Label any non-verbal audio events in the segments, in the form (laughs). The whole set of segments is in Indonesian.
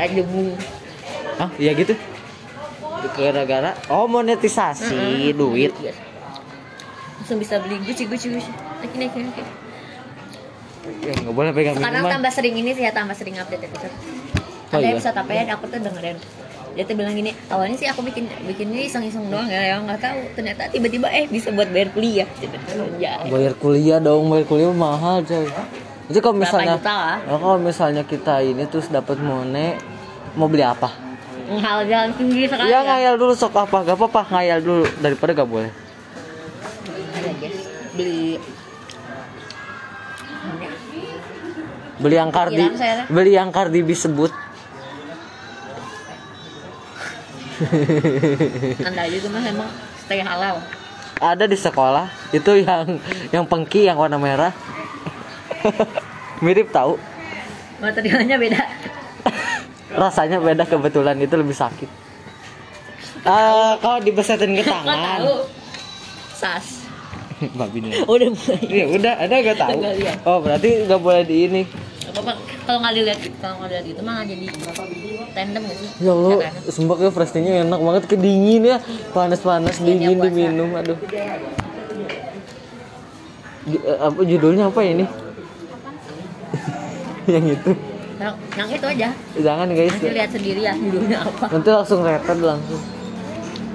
kayak jemu ah iya gitu? Gara-gara. Oh monetisasi duit. Langsung bisa beli guci guci guci. Naik naik naik ya nggak boleh pegang sekarang minuman. tambah sering ini sih ya tambah sering update episode Oh, ada iya? episode apa ya aku tuh dengerin. Dia tuh bilang gini awalnya sih aku bikin bikinnya iseng-iseng doang ya yang nggak tahu. Ternyata tiba-tiba eh bisa buat bayar kuliah. Gitu ya bayar kuliah dong bayar kuliah mahal coy. Itu kalau misalnya? Oh, kalau misalnya kita ini terus dapat mone mau beli apa? Hal jalan tinggi sekali ya ngayal dulu sok apa? Gak apa-apa ngayal dulu. Daripada gak boleh. Ada guys. Beli. Beli yang Hilang saya. beli yang Cardi B sebut. Anda juga mah emang stay halal. Ada di sekolah. Itu yang yang pengki yang warna merah. (laughs) Mirip tahu. Materialnya beda rasanya beda kebetulan itu lebih sakit. Ah, kalau dibesetin ke (laughs) tangan. sas. (laughs) Babi nih udah mulai. Ya udah ada gak tahu? Oh berarti nggak boleh di ini. Apa kalau nggak dilihat kalau nggak dilihat itu malah jadi tandem gak sih? Ya Ya kan? sumpah kayak frestinya enak banget. Kedingin ya. Panas-panas Iya, dingin diminum aduh. Eh, apa judulnya apa ini? (laughs) Yang itu yang, yang itu aja. Jangan guys. Nanti lihat sendiri ya judulnya apa. Nanti langsung retet langsung.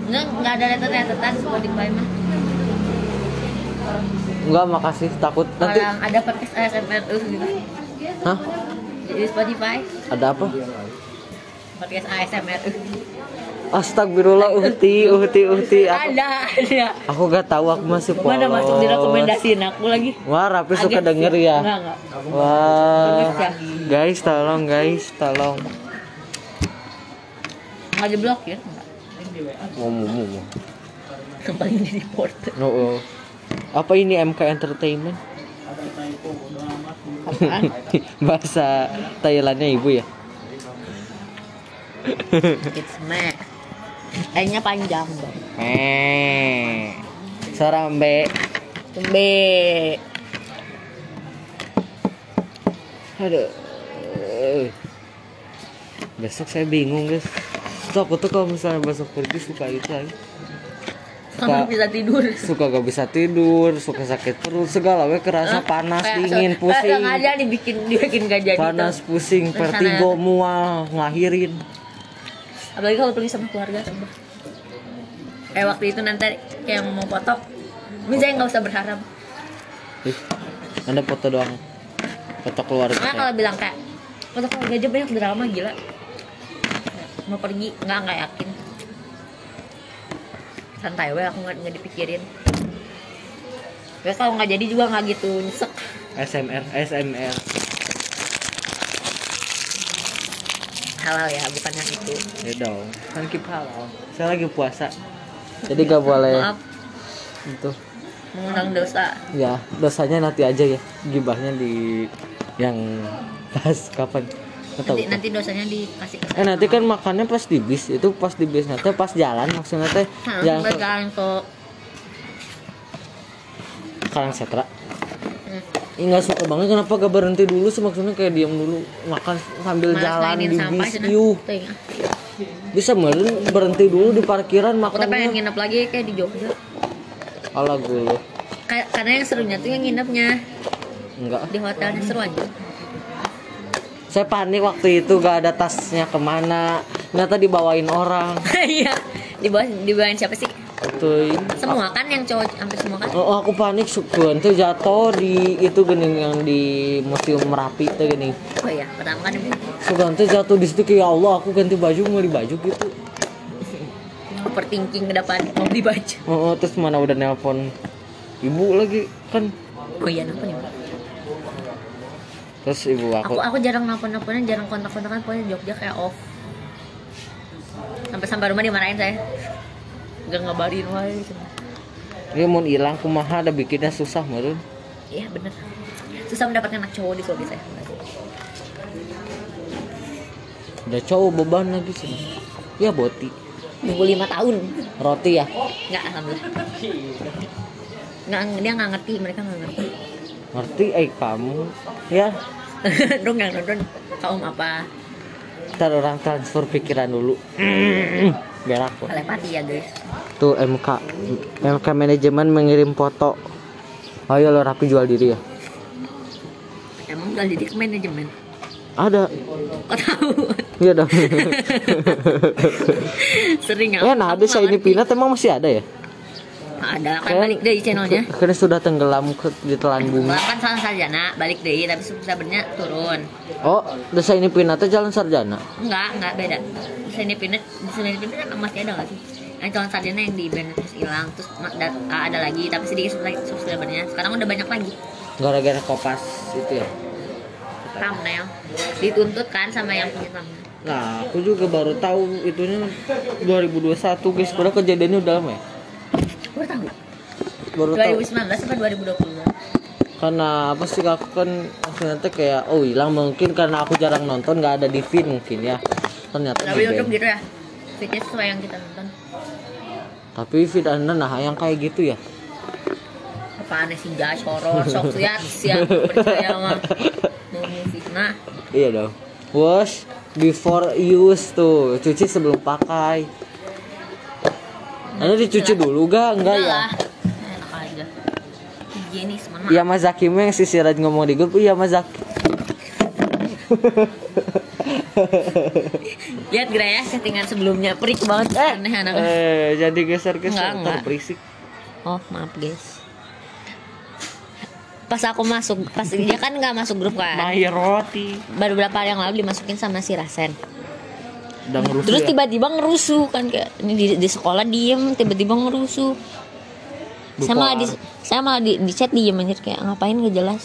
Nggak nggak ada letter-letteran Spotify mah. Enggak makasih. Takut. Nanti orang ada podcast ASMR terus gitu. Hah? Di Spotify. Ada apa? Podcast ASMR Astagfirullah uhti uhti uhti. Aku, ada. Ada aku gak tahu aku masih polos mana masuk di rekomendasiin aku lagi? Wah Rapi suka Agak denger sih. ya? Enggak enggak. Wah. Ya. guys tolong guys tolong. Nggak di blok ya? Enggak mau mau mau. Paling di report No, oh. apa ini MK Entertainment? (laughs) Bahasa Thailandnya ibu ya? It's me E-nya panjang. Bang eh Sarambe Tumbe aduh. Besok saya bingung guys. Tuh aku tuh kalau misalnya besok pergi suka itu lagi kamu bisa tidur. suka gak bisa tidur suka sakit perut segala we kerasa panas Kayak dingin so- pusing. eh, ada dibikin dibikin gak jadi panas tuh. pusing vertigo mual ngelahirin apalagi kalau pergi sama keluarga. Sumpah. kayak waktu itu nanti kayak mau foto. Misalnya nggak usah berharap. Ih, anda foto doang. Foto keluarga saya. kalau bilang kayak foto keluarga aja banyak drama gila. Mau pergi nggak nggak yakin. Santai we aku nggak nggak dipikirin. Ya kalau nggak jadi juga nggak gitu nyesek. SMR SMR halal ya bukan yang itu. Ya dong. Kan keep halal. Saya lagi puasa. Jadi gak boleh maaf. Itu. Mengundang dosa. Ya dosanya nanti aja ya. Gibahnya di yang pas kapan. Nggak tahu nanti nanti dosanya dikasih eh nanti kan makannya pas di bis. Itu pas di bis. Nanti pas jalan maksudnya teh jangan ke berjalan ke Karang Setra nggak suka banget kenapa gak berhenti dulu sih? Maksudnya kayak diam dulu makan sambil malas jalan di bis cenah. yuh. Tuh, ya. bisa meren berhenti dulu di parkiran aku tuh pengen nginep lagi kayak di Jogja. Ala gue. Karena yang serunya tuh yang nginepnya. Enggak. Di hotelnya seru aja. Saya panik waktu itu gak ada tasnya ke mana. Ternyata dibawain orang. (laughs) Iya di bawah di bawah siapa sih tuh semua kan yang cowok hampir semua kan? Oh, aku panik sukuan tuh jatuh di itu gini yang di museum merapi tuh gini. Oh iya pertama kan sukuan tuh jatuh di situ kayak ya Allah aku ganti baju mau di baju gitu. Overthinking ke depan mau beli baju oh, oh, terus mana udah nelpon ibu lagi kan? Oh iya kenapa nih terus ibu aku aku aku jarang nelfon nelfonan jarang kontak kontakan pokoknya Jogja kayak off. Sampai sampai rumah dimarahin saya gak ngabarin wae dia mau hilang kumaha ada bikinnya susah meren iya bener. Susah mendapatkan anak cowok di Sulawesi saya. Udah cowok beban lagi sih. Ya boti. Nunggu lima tahun. Roti ya? Nggak alhamdulillah. Nggak dia nggak ngerti mereka nggak ngerti. Ngerti eh kamu ya? Dong yang nonton kaum apa? Ntar orang transfer pikiran dulu (clears throat) biar aku. Telepati ya guys. Tuh MK MK manajemen mengirim foto. Ayo lo rapi jual diri ya. Emang udah jadi ke manajemen? Ada. Kok tahu? Iya dong (laughs) sering eh nah ada saya ini pinat emang masih ada ya ada kan balik deh channelnya. Karena sudah tenggelam ke di telan bumi. Kan salah sarjana balik deh tapi sebenarnya turun. Oh desa ini pinatnya jalan sarjana? Enggak enggak beda. Desa ini pinat desa ini pinat kan masih ada nggak sih? Yang calon sarjana yang di band terus hilang terus ah, ada lagi tapi sedikit subscribernya. Sekarang udah banyak lagi. Gara-gara kopas itu ya? Thumbnail. Dituntut kan sama yang punya thumbnail. Nah aku juga baru tahu itunya 2021 guys. Padahal kejadiannya udah lama ya baru tahu baru tahu. 2019 sampai 2020 karena apa sih aku kan tuh kayak oh hilang mungkin karena aku jarang nonton nggak ada di feed mungkin ya. Ternyata tapi YouTube gitu ya? Fitnya sesuai yang kita nonton. Tapi feed anda nah yang kayak gitu ya? Apaan sih gas horor sok lihat siap (laughs) percaya mah mau fitnah. Iya dong. Wash before use tuh. Cuci sebelum pakai anda dicuci dulu gak enggak ya. enak aja. Higienis mana Iya Mas Zaki yang si Siraj ngomong di grup. Iya Mas Zaki (laughs) lihat Gra ya settingan sebelumnya. Perik banget aneh anaknya eh jadi geser geser Enggak, enggak. berisik. Oh maaf guys. Pas aku masuk pas dia kan nggak masuk grup kan? Mahir roti. Baru berapa hari yang lalu dimasukin sama si Rasen udah ngerusuh terus ya? tiba-tiba ngerusuh kan kayak ini di, di sekolah diem tiba-tiba ngerusuh. Saya malah di saya malah di, di chat diem anjir kayak ngapain gak jelas.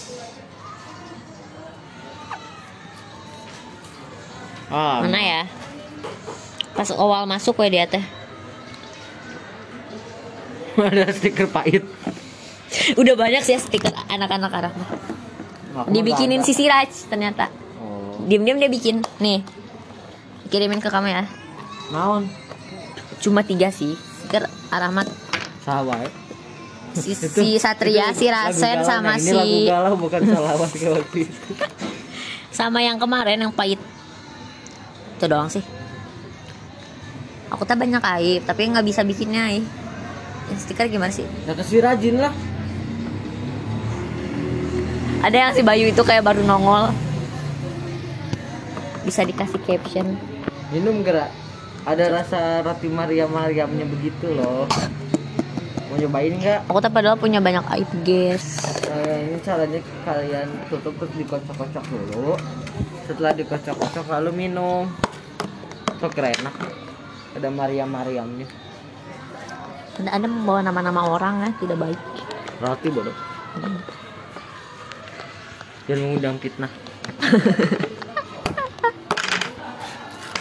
Ah, mana ya? Pas awal masuk ya dia teh (laughs) ada stiker pahit. Udah banyak sih ya stiker anak-anak. Aku dibikinin mah si Siraj ternyata. Oh. diem-diem dia bikin nih kirimin ke kamu ya. Naon? Cuma tiga sih. Aramat sahabat ya? si, (laughs) si Satria si Rasen sama ini lagu si galau bukan salawat waktu itu. (laughs) Sama yang kemarin yang pahit. Itu doang sih. Aku tak banyak aib tapi nggak bisa bikinnya eh. Stiker gimana sih? Ya kasih rajin lah. Ada yang si Bayu itu kayak baru nongol. Bisa dikasih caption minum gerak. Ada rasa roti Maria Mariamnya begitu loh. Mau nyobain nggak? Aku tak padahal punya banyak aib guys. Eh, ini caranya kalian tutup terus dikocok-kocok dulu. Setelah dikocok-kocok lalu minum. Tuh keren enak. Ada Maria Mariamnya anda anda membawa nama-nama orang ya tidak baik. Roti bodoh. Jangan mengundang fitnah (laughs)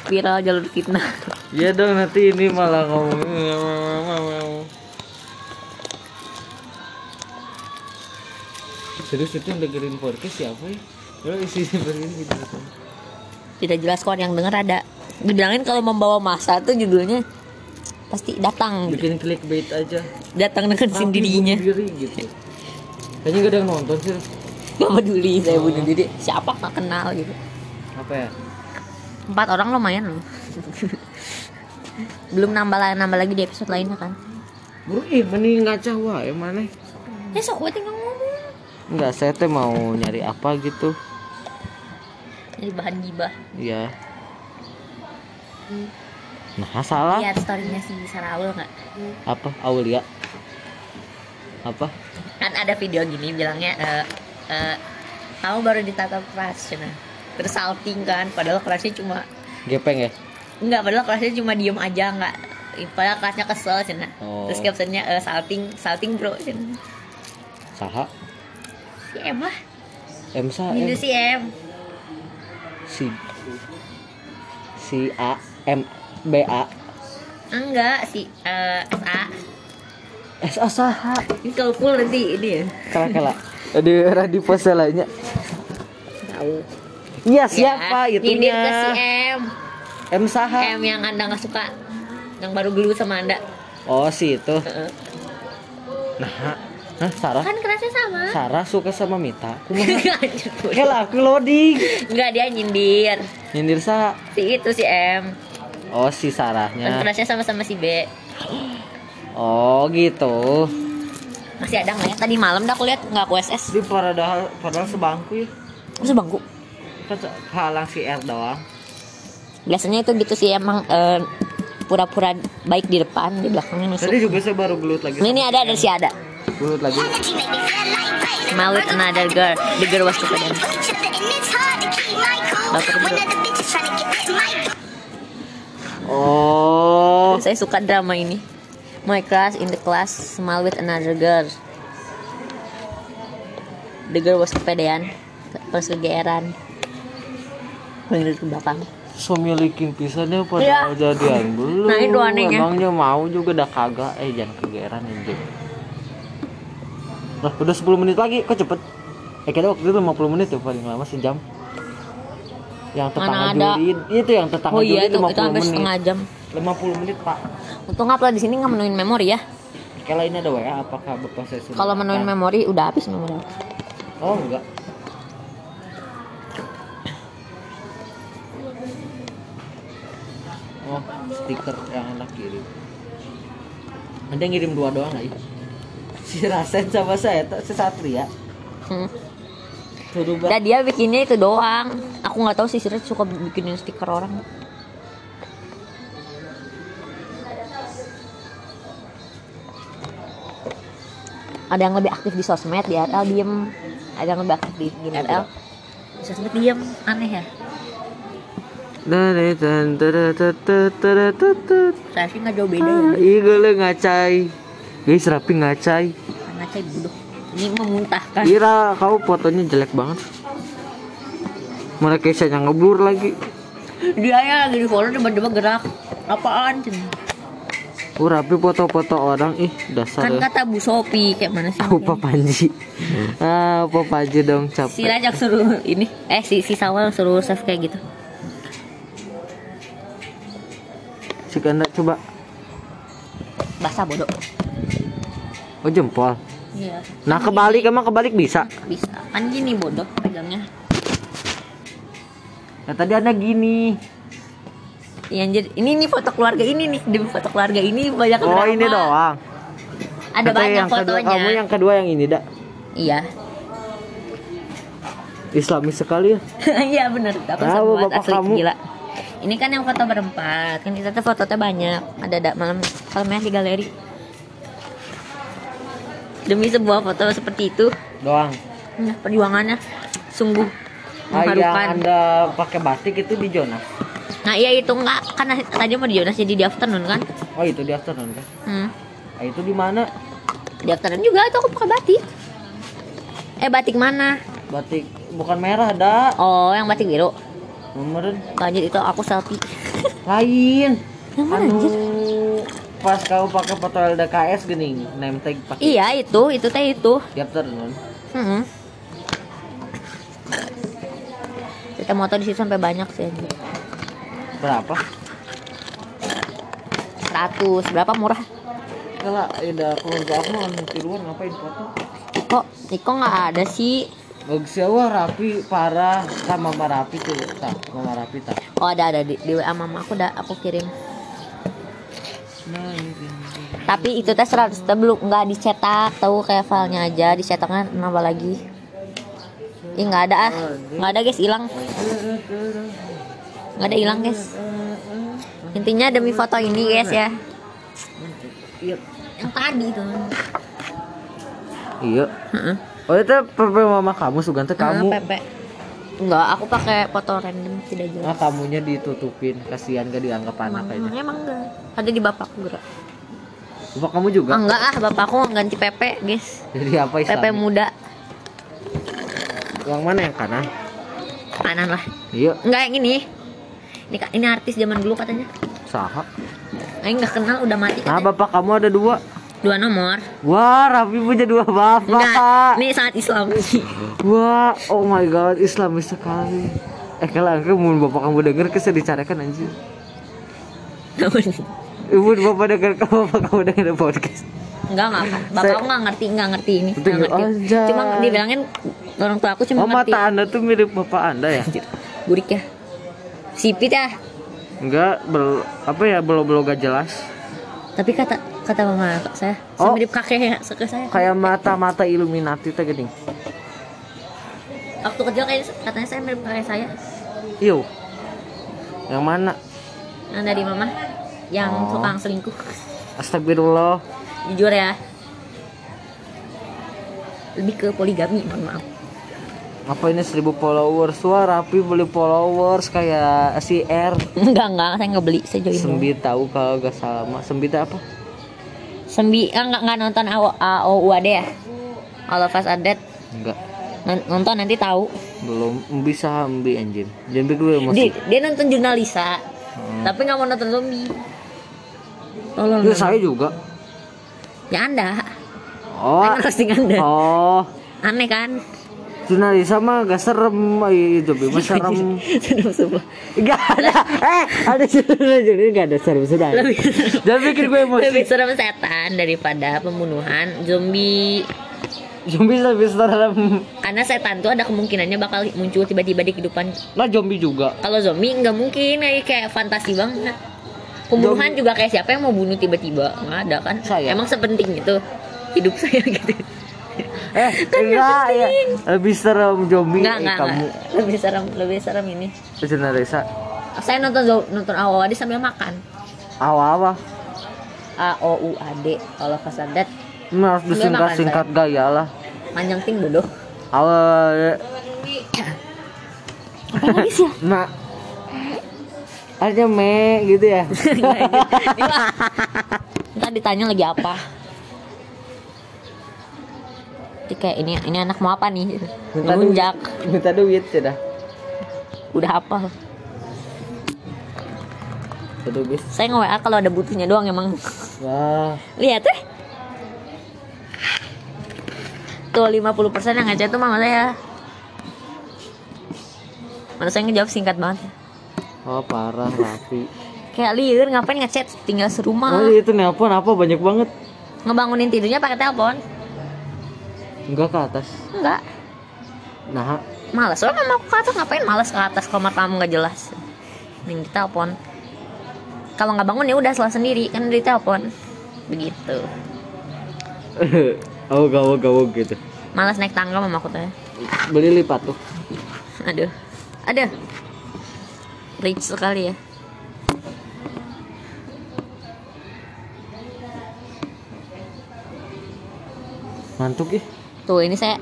viral jalur fitnah. Iya dong nanti ini malah ngomong. Terus itu yang dengerin podcast siapa ya? Lo isi begini gitu. Tidak jelas kok yang denger ada. Dibilangin kalau membawa masa tuh judulnya pasti datang. Bikin clickbait aja. Datang dengan sendirinya. diri gitu. Kayaknya gak ada yang nonton sih. Gak peduli saya bunuh diri. Siapa? Nggak kenal gitu. Apa ya? Empat orang lumayan loh. Belum nambah nambah lagi di episode lainnya kan. Bro, ih mending ngaca wae mana? ya sok gue tinggal ngomong. Enggak, saya teh mau nyari apa gitu. Jadi bahan gibah. Iya. Nah, salah lihat storynya si Saraul nggak? Apa? Aulia. Apa? kan ada video gini bilangnya eh, eh, kamu baru ditata kelas cina terus salting kan padahal kelasnya cuma Gepeng ya? Enggak, padahal kelasnya cuma diem aja nggak padahal kelasnya kesel cina Oh. terus captionnya eh, salting salting bro cina Saha? si M lah M sa M? si M. Si si A M B A. Enggak si eh, SA S A saha. Ini kalau full nanti ini ya. Kala kala di radio pose lainnya. Tahu iya siapa Ya, nyindir ke si itunya M M saha M yang anda nggak suka yang baru gelut sama anda oh si itu Heeh. nah Hah, Sarah? Kan kerasnya sama. Sarah suka sama Mita. (laughs) Kumaha? Kayak aku loading. Enggak dia nyindir. Nyindir sa. Si itu si M. Oh, si Kan Sarahnya. kerasnya sama-sama si B. (gasps) Oh, gitu. Masih ada nggak ya? Tadi malam dah aku lihat nggak aku SS. Di padahal padahal sebangku ya. Masa bangku? Kan halang si R doang. Biasanya itu gitu sih emang eh, pura-pura baik di depan, di belakangnya nusuk. Tadi juga saya baru gelut lagi. Ini, ini ada ada si ada. Gelut lagi. Smile with another girl. The girl was stupid. Oh. Saya suka drama ini. My crush in the class smile with another girl. The girl was kepedean. Pas kegeeran. Bener ke belakang. So milikin pisannya Iya. pada jadian belum. Nah, itu anehnya. Emangnya mau juga udah kagak. Eh jangan kegeeran anjing. Lah udah 10 menit lagi kok cepet. Eh kita waktu itu 50 menit ya paling lama sejam. Yang tetangga. Julin, itu yang tetangga Oh iya Julin itu, 50 itu menit. setengah jam. 50 menit pak. Untung upload di sini nggak menuin memori ya. Kalau ini ada WA apakah bapak saya? Kalau menuin memori udah habis memori. Oh enggak. Stiker yang anak kirim. Ada yang ngirim dua doang lagi. Si Rasen sama saya tak si Satria. Hmm. Suruh Dan dia bikinnya itu doang. Aku nggak tahu sih Siret suka bikinin stiker orang. Ada yang lebih aktif di sosmed, di RL diem. Ada yang lebih aktif di di RL. Di sosmed diem, aneh ya. Saya sih nggak jauh beda ya. Iya gue ngacai. Guys rapi ngacai. Saya bodoh. Ini memuntahkan. Ira kau fotonya jelek banget. Mereka yang ngeblur lagi. Dia ya lagi di follow tiba-tiba gerak. Apaan? Oh rapi foto-foto orang ih dasar Kan ya. kata Bu Sopi kayak mana sih? Apa Panji? ah, apa Panji dong si capek. Rajak suruh ini eh si si Sawal suruh save kayak gitu Ganda coba. basah bodoh Oh jempol. iya Nah kebalik emang kebalik bisa. bisa kan gini bodoh pegangnya Nah tadi ada gini. Iya anjir ini nih foto keluarga ini nih demi foto keluarga ini banyak Oh drama. ini doang. ada Kata banyak yang kedua, fotonya kamu yang kedua yang ini dak. iya Islamis sekali ya. (laughs) iya bener aku Tahu, bapak asli kamu. gila ini kan yang foto berempat kan kita tuh fotonya banyak ada ada malam malamnya di galeri demi sebuah foto seperti itu Doang. nah, perjuangannya sungguh Ah, yang mengharukan anda pakai batik itu di Jonas. Nah iya itu enggak karena tadi mau di Jonas jadi di afternoon kan? Oh itu di afternoon kan? Hmm. Ah, itu di mana? Di afternoon juga itu aku pakai batik. Eh batik mana? Batik bukan merah dak. Oh yang batik biru. Nomor Lanjut itu aku selfie. (laughs) lain. Yang mana Anu anjir? pas kau pakai foto LDKS gini, name tag pakai Iya itu itu teh itu. di afternoon. Hmm. Kita moto di situ sampai banyak sih. anjir. Berapa? 100 berapa murah? Kalau ada keluarga aku mau tiruan ngapain foto? Iko Iko nggak ada sih. Bagus ya wah rapi parah sama mama rapi tuh tak mama rapi tak. Oh ada ada di, di WA mama aku udah aku kirim. Nah, ini. Tapi itu teh 100 teh belum nggak dicetak, tahu kayak filenya aja, dicetaknya nambah lagi. Ih nggak ada ah, nggak ada guys hilang, nggak ada hilang guys. Intinya demi foto ini guys ya, Iya. yang tadi tuh. Iya. Heeh. Oh itu pepe mama kamu Sugante kamu. Pepe. Enggak, aku pakai foto random tidak Nah jelas. kamunya ditutupin, kasihan gak dianggap anak Emang, kayaknya. emang enggak. Ada di bapakku gerak. Bapak kamu juga? Ah, enggak ah, bapakku ganti Pepe guys. Jadi apa Pepe Islam? muda, Yang mana yang kanan? kanan lah. Iya, Enggak yang ini. Ini ini artis zaman dulu katanya. saha. Aing nggak kenal udah mati Nah katanya. bapak kamu ada dua. Dua nomor. Wah, Rafi punya dua bapak. Enggak, ini sangat Islam Wah, oh my god, Islamis sekali. Eh kalau angke mau bapak kamu denger kesel dicarakan anjing. Ibu bapak denger kalau bapak kamu denger podcast. Enggak, enggak. Bapak aku enggak ngerti, enggak ngerti ini. Betul, Nggak ngerti. aja. Cuma dibilangin orang tua aku cuma Oh ngerti. mata anda tuh mirip bapak anda ya? Anjir, Burik ya. Sipit ya. Enggak, bel, apa ya belo-belo gak jelas. Tapi kata kata mama saya, saya Oh. mirip kakek ke saya. Kayak mata-mata Illuminati tuh gini. Waktu kecil kayak katanya saya mirip kakek saya. Iyo. Yang mana? Yang dari mama yang Oh. tukang selingkuh. Astagfirullah. Jujur ya. Lebih ke poligami, mohon maaf. Apa ini 1000 followers? Wah rapi beli followers kayak si R. Enggak, enggak, saya enggak beli, saya join. Sembi tahu kalau gak salah. Sembi teh apa? Sembi, ah, enggak, enggak nonton AO, AOUAD ya? All of Us Are Dead. Enggak. Non- Nonton nanti tahu. Belum bisa ambi anjing. Jangan bikin gue emosi. Dia, dia nonton jurnalisa, Hmm. tapi nggak mau nonton zombie. Tolong. Ya, saya juga. Ya Anda. Oh. Kan Anda. Oh. Aneh kan? Jurnalisa mah gak serem itu mah (laughs) serem. Gak ada Eh ada jurnalisa Jadi gak ada serem Sudah Lebih Jangan bikin gue emosi lebih serem setan daripada pembunuhan zombie. Zombie lebih serem Karena setan tuh ada kemungkinannya bakal muncul tiba-tiba di kehidupan. Nah zombie juga Kalau zombie nggak mungkin kayak kayak fantasi banget. Pembunuhan juga kayak siapa yang mau bunuh tiba-tiba nggak ada kan? Saya. Emang sepenting itu hidup saya (laughs) gitu. Eh (laughs) enggak ya Lebih serem zombie Enggak, eh, enggak, Kamu enggak. Lebih serem, lebih serem ini. Jurnalisa Saya nonton nonton awal sambil makan. Awa-awa A O U A D kalau fasadat Nah, harus Sambil makan, disingkat-singkat gaya lah panjang ting bodoh. Awal Apa lagi sih? (laughs) Artinya me gitu ya (laughs) Ntar ditanya lagi apa. Jadi kayak ini ini anak mau apa nih? Minta Ngelunjak. duit Minta duit sudah Udah apa? Saya nge-WA kalau ada butuhnya doang emang. Wah Lihat eh. Tuh 50% yang ngechat tuh mama saya. Mana saya ngejawab singkat banget. Oh parah Rafi Kayak liur ngapain ngechat tinggal serumah. Oh itu nelpon apa banyak banget Ngebangunin tidurnya pakai telepon. Enggak ke atas Enggak. Nah Males. Soalnya mama aku ke atas ngapain males ke atas kamar kamu nggak jelas. Mending di telepon. Kalau nggak bangun ya udah salah sendiri kan di telepon. Begitu. (laughs) Oh gawok gawok gitu Malas naik tangga mama aku teh. Beli lipat tuh Aduh. Aduh. Rich sekali ya. Mantuk ih Tuh ini saya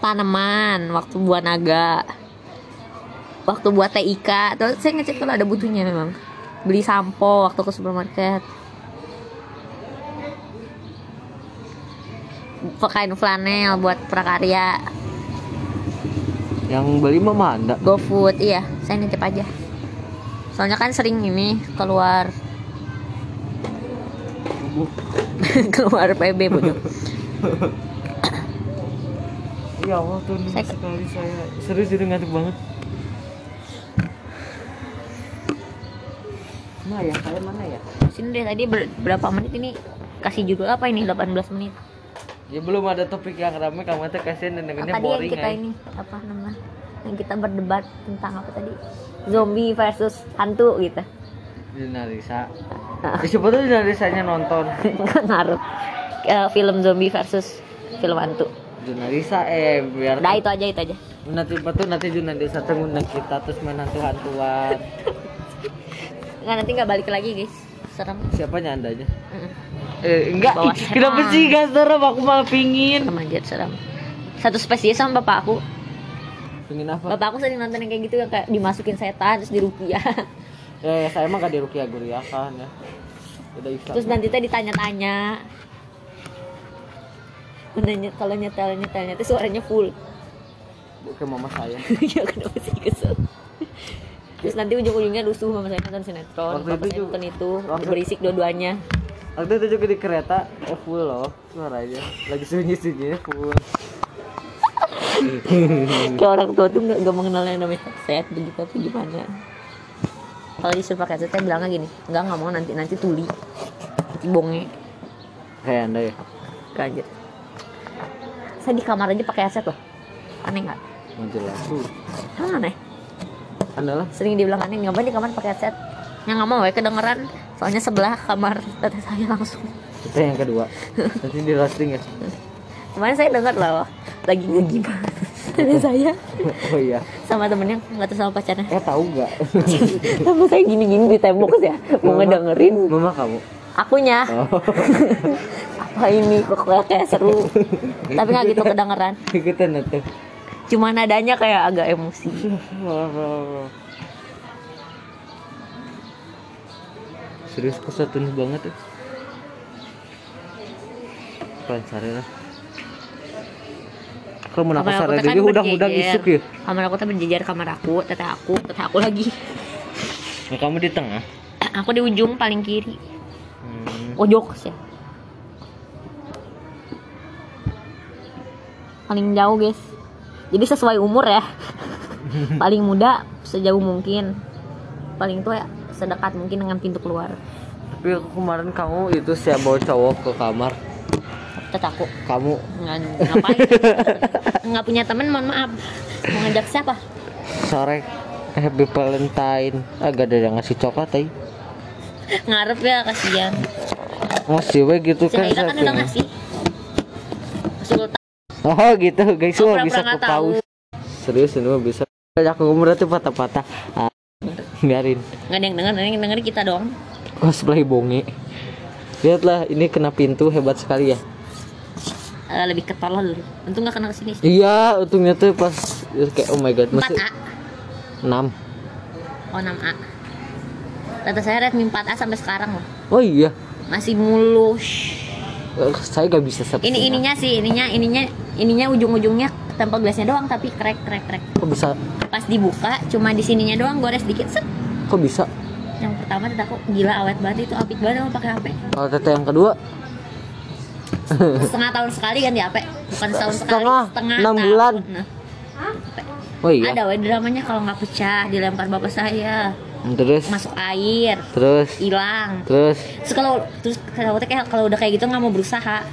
tanaman waktu buat naga. Waktu buat TIK. Tuh saya ngecek kalau ada butuhnya memang. Beli sampo waktu ke supermarket. Kain flanel buat prakarya. Yang beli mah Anda GoFood iya, saya nitip aja. Soalnya kan sering ini keluar (laughs) keluar PB bodoh. (laughs) Ya Allah tuh Saya- sekali saya Serius itu ngantuk banget Nah ya saya mana ya Sini deh tadi ber- berapa menit ini? Kasih judul apa ini? 18 menit. Ya belum ada topik yang ramai kamu tuh kasihan dan Apa dengernya tadi yang boring kita ay. ini apa namanya? Yang kita berdebat tentang apa tadi? Zombie versus hantu gitu. Jurnalisa Ya siapa tuh jurnalisanya nonton (laughs) ngaruh. Eh, film zombie versus film hantu. Jurnalisa eh biar Nah itu aja itu aja. nanti apa tuh nanti jurnalisa tuh ngundang kita terus main hantu-hantuan (laughs) Nggak nanti nggak balik lagi guys. Serem. Siapanya andanya? Mm-mm. Eh enggak, (laughs) kenapa sih gak serem aku malah pingin Serem aja serem. Satu spesies sama bapak aku. Pingin apa? Bapak aku sering nonton yang kayak gitu yang kayak dimasukin setan terus dirupiah. Ya, (laughs) ya saya emang gak di Rukia Guria kan ya Udah terus nanti teh ditanya-tanya. Nanya kalau nyetel nyetelnya tuh suaranya full. Bukan mama saya. (laughs) Ya kenapa sih kesel? Terus nanti ujung-ujungnya lusuh sama saya nonton sinetron. Waktu itu juga- nonton itu waktu- berisik dua-duanya. Waktu itu juga di kereta eh full loh suaranya. Lagi sunyi-sunyi full. (laughs) Kayak orang tua tuh nggak mengenal yang namanya headset begitu apa gimana. Kalau disuruh pakai headset saya bilangnya gini nggak nggak mau nanti nanti tuli nanti bonge. Kayak anda ya? Lanjut. Saya di kamar aja pakai headset loh. Aneh nggak? Jelas Emang aneh? adalah Sering dibilang aneh, ngapain di kamar pakai headset? Yang nggak mau ya kedengeran. Soalnya sebelah kamar tete saya langsung. kita yang kedua nanti di roasting ya Kemarin saya dengar loh, lagi ngegibah tete saya oh iya sama temennya nggak tahu sama pacarnya. eh tahu nggak Sama saya gini-gini di tembok ya, mau Mama. ngedengerin. mama kamu Akunya, oh (laughs) apa ini kok kayak, seru. Tapi nggak gitu kedengeran. ikutan tuh Cuma nadanya kayak agak emosi. serius kesatuan banget ya Pansare lah kamu nak Kamar aku kasar teh kan udang-udang berjejer. isuk ya Kamar aku tuh berjejer kamar aku, teteh aku, teteh aku lagi. nah, kamu di tengah Aku di ujung paling kiri, hmm. pojok sih. Paling jauh guys. Jadi sesuai umur ya. (laughs) paling muda sejauh mungkin. Paling tua ya sedekat mungkin dengan pintu keluar. tapi kemarin kamu itu siapa bawa cowok ke kamar aku kamu nggak ngapain? (laughs) Nggak punya temen, mohon maaf. Mau ngajak siapa? sore happy valentine agak ada yang ngasih coklat eh Ngarep ya kasihan. ngasih we gitu Si kan kan udah ngasih. (laughs) Oh gitu guys semua bisa ke pause serius ini mah bisa aku ngomong tuh patah-patah ah, biarin nggak ada yang denger, yang denger kita doang. cosplay bonge lihatlah ini kena pintu hebat sekali ya Eh, lebih ketolol dulu. Untung nggak kena ke sini. iya untungnya tuh pas kayak oh my god 4 masih A. 6 Oh 6 A. Data saya Redmi 4A sampai sekarang loh. oh iya Masih mulus. Eh, saya gak bisa seperti Ini ininya sih, ininya ininya ininya ujung-ujungnya tempel glassnya doang tapi krek krek krek. kok bisa Pas dibuka cuma di sininya doang gores dikit. Set. kok bisa Yang pertama tadi aku gila awet banget itu apik banget mau pakai HP. kalau tete yang kedua Setengah tahun sekali ganti HP. Bukan setahun sekali. Setengah, enam tahun. bulan. Nah, oh iya Ada weh dramanya kalau nggak pecah dilempar bapak saya terus masuk air terus hilang terus terus kalau terus kalau kayak kalau udah kayak gitu nggak mau berusaha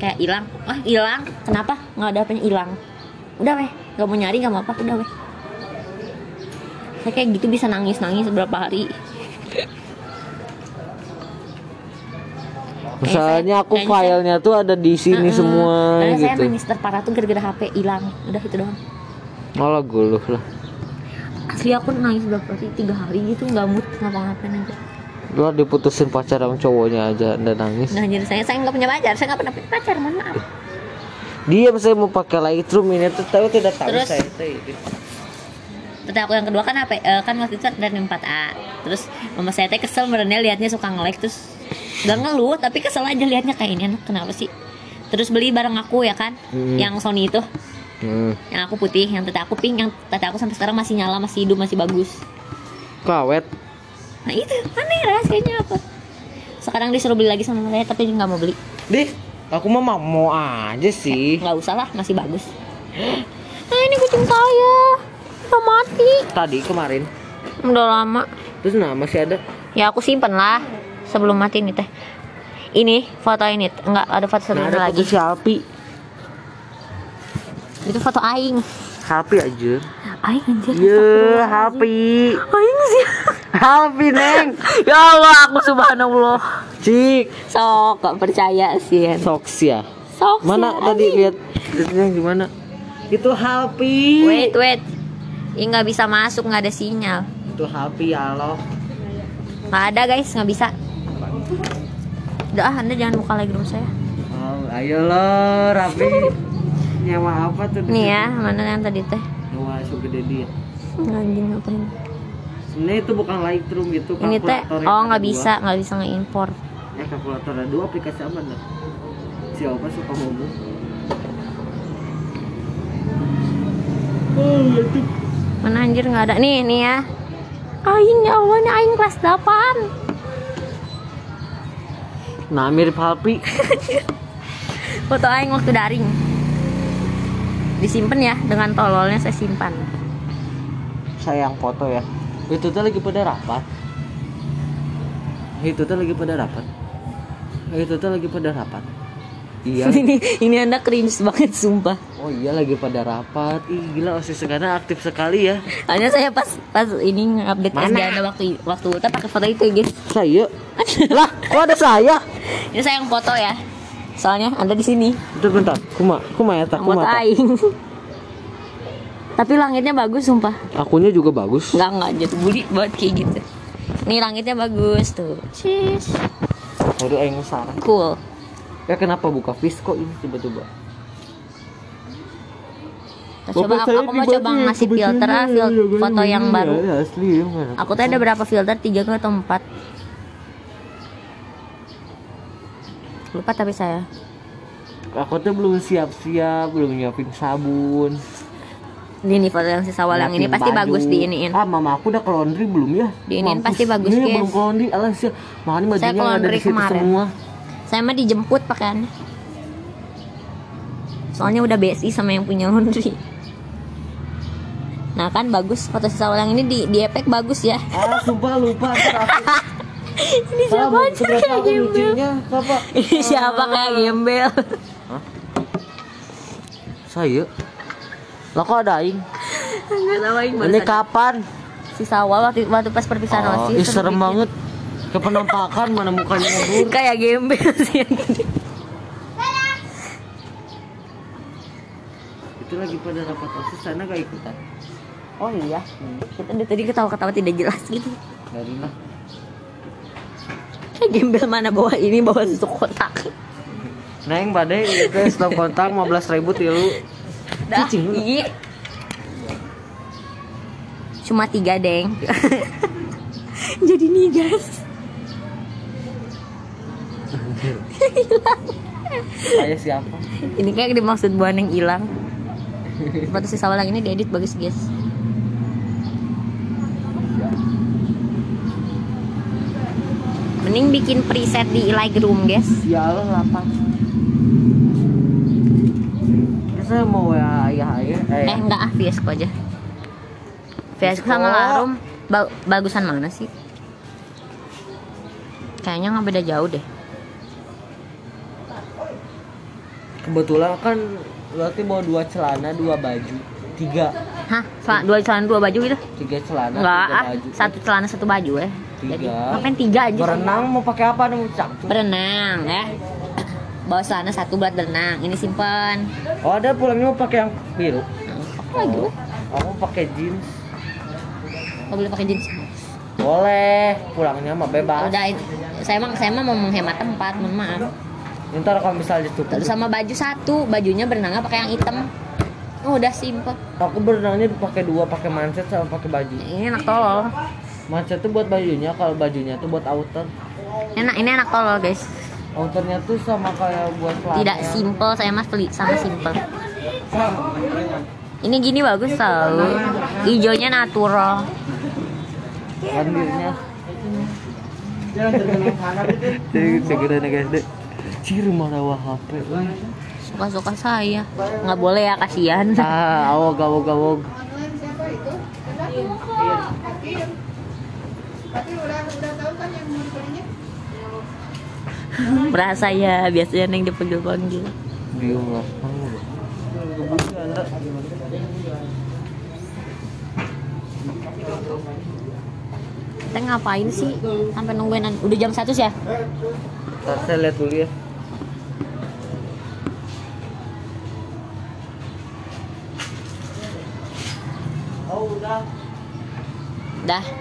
kayak hilang. Ah hilang. Kenapa? Nggak ada apanya hilang. Udah weh. Nggak mau nyari nggak mau apa udah weh. Saya kayak gitu bisa nangis nangis beberapa hari. (laughs) Misalnya aku saya- filenya tuh ada di sini Heeh. semua Karena saya gitu. nangis terparah tuh gara-gara HP hilang. Udah itu doang. Malah guluh lah. Asli aku nangis berapa hari tiga hari gitu nggak mood ngapa-ngapain aja lu diputusin pacar sama cowoknya aja anda nangis nah jadi saya saya nggak punya pacar saya nggak pernah punya pacar mohon maaf dia saya mau pakai Lightroom ini tuh tahu tidak tahu Terus? saya tuh ini. Aku yang kedua kan apa? eh, kan waktu itu ada 4A. Terus mama saya teh kesel merenya liatnya suka nge-like terus gak ngeluh tapi kesel aja liatnya kayak ini anak kenapa sih? Terus beli barang aku ya kan, Hmm. yang Sony itu, hmm. yang aku putih, yang tete aku pink, yang tete aku sampai sekarang masih nyala, masih hidup, masih bagus. kawet Nah itu aneh rahasianya apa? Sekarang disuruh beli lagi sama saya tapi nggak mau beli. deh aku mah mau- mau aja sih Nggak usah lah, masih bagus. Nah ini kucing saya, udah mati. tadi kemarin Udah lama. terus nah masih ada Ya aku simpen lah sebelum mati nih teh. Ini foto ini enggak ada foto satu nah, ada lagi. foto Itu foto aing. Alpi aja Aing anjir. Iya, Alpi Aing sih. Alpi neng ya Allah, aku subhanallah. Cik Sok gak percaya sih. Soks ya Sok. Mana sih, tadi lihat lihatnya gimana? Itu Halpi. Wait, wait. Ini nggak bisa masuk, nggak ada sinyal. Itu Halpi ya Allah. Nggak ada guys, nggak bisa. Udah, ah, anda jangan buka lagi dulu saya. Oh, ayo lo, Rapi. Nyawa apa tuh? Nih ya, mana yang tadi teh? Nyawa gede dia. Anjing ngapain? Sebenarnya itu bukan Lightroom gitu. Ini teh, yang oh nggak bisa, nggak bisa ngeimpor. Eh kalkulator ada dua aplikasi apa dah? Siapa suka ngomong? Oh, itu. Mana anjir nggak ada nih nih ya. Aing ya Allah ini aing kelas 8. Nah, mirip Halpi. (laughs) Foto aing waktu daring. Disimpan ya dengan tololnya saya simpan. Sayang foto ya. Itu tuh lagi pada rapat. Itu tuh lagi pada rapat. Itu tuh lagi pada rapat. Iya. (laughs) ini ini anda cringe banget sumpah Oh iya lagi pada rapat. Ih gila osis sekarang aktif sekali ya. hanya saya pas pas ini update Mana? SG anda waktu waktu kita pakai foto itu guys Saya. (laughs) lah, kok ada saya? ini saya yang foto ya soalnya anda di sini Bentar bentar. Kuma, kuma ya tak kuma. tak. aing (laughs) tapi langitnya bagus sumpah. Akunya juga bagus. nggak nggak jadi budi buat kayak gitu. Ini langitnya bagus tuh. Cheese Waduh aing sarang. cool. Ya kenapa buka Visco ini tiba-tiba? Terus coba aku, aku mau coba ngasih filter ah fil- foto yang baru. Ya, asli ya, aku tuh ada berapa filter? Tiga atau empat? Lupa tapi saya. Aku tuh belum siap-siap, belum nyiapin sabun. Ini nih foto yang sisa awal yang ini pasti baju. bagus diiniin Ah, mama aku udah ke laundry belum ya? Diiniin Mampus. pasti bagus, Ini guys. belum ke laundry, alas ya. Makanya Saya bajunya ke ada laundry di situ kemarin. semua. saya mah dijemput pakaiannya soalnya udah BSI sama yang punya laundry nah kan bagus foto sisa awal yang ini di di efek bagus ya Ah, sumpah lupa (laughs) ini siapa aja kayak gembel ini siapa kayak gembel Saya. Lah kok ada aing? Ini kapan? sisa awal waktu, waktu pas perpisahan Oh, OSIS ih, serem bikin. banget. Ke penampakan mana mukanya ngebur. (laughs) kayak gembel sih. Itu lagi pada rapat osis sana gak ikutan. oh iya kita dari tadi ketawa-ketawa tidak jelas gitu Dari lah. kayak gembel mana bawa ini bawa susu kotak Neng badai itu kontak 15 ribu tilu. Dah Cicing iya cuma tiga deng. (laughs) Jadi nih guys Saya siapa? ini kayak dimaksud buan yang hilang. Foto sisa awal yang ini diedit bagus guys. Mending bikin preset di Lightroom guys. Ya Allah lapar. Ya, saya mau ya ayah ayah. Eh, eh enggak ah Fiesco aja Fiesco sama. Larum ba- bagusan mana sih kayaknya nggak beda jauh deh kebetulan kan berarti bawa dua celana, dua baju, tiga, hah dua celana dua baju gitu tiga celana, enggak tiga ah baju. satu celana satu baju ya Tiga. jadi ngapain tiga aja Berenang mau pakai apa nih campur? berenang ya bawa celana satu buat berenang ini simpen Oh ada pulangnya mau pakai yang biru. apa lagi weh? Aku pakai jeans. Nggak boleh pakai jeans Boleh, pulangnya mah bebas. udah saya emang saya mah mau menghemat tempat mohon maaf Ntar kalau misalnya ditutup. terus sama baju satu bajunya berenangnya pakai yang hitam Oh, udah simple Aku berenangnya pakai dua, pakai manset sama pakai baju. ini enak tolol Manset tuh buat bajunya, kalau bajunya tuh buat outer. enak ini enak tolol guys Outernya tuh sama kayak buat celana. tidak simple saya mas beli sama simple ini gini bagus tau hijaunya natural Bandirnya. Gitu. Segera nih guys deh. Ciri rawa HP. suka-suka saya nggak boleh ya kasihan Ah, awog awog awog. (laughs) merasa ya biasanya neng dipanggil panggil lah. kita ngapain sih sampai nungguin udah jam satu sih ya saya lihat dulu ya. Oh udah. dah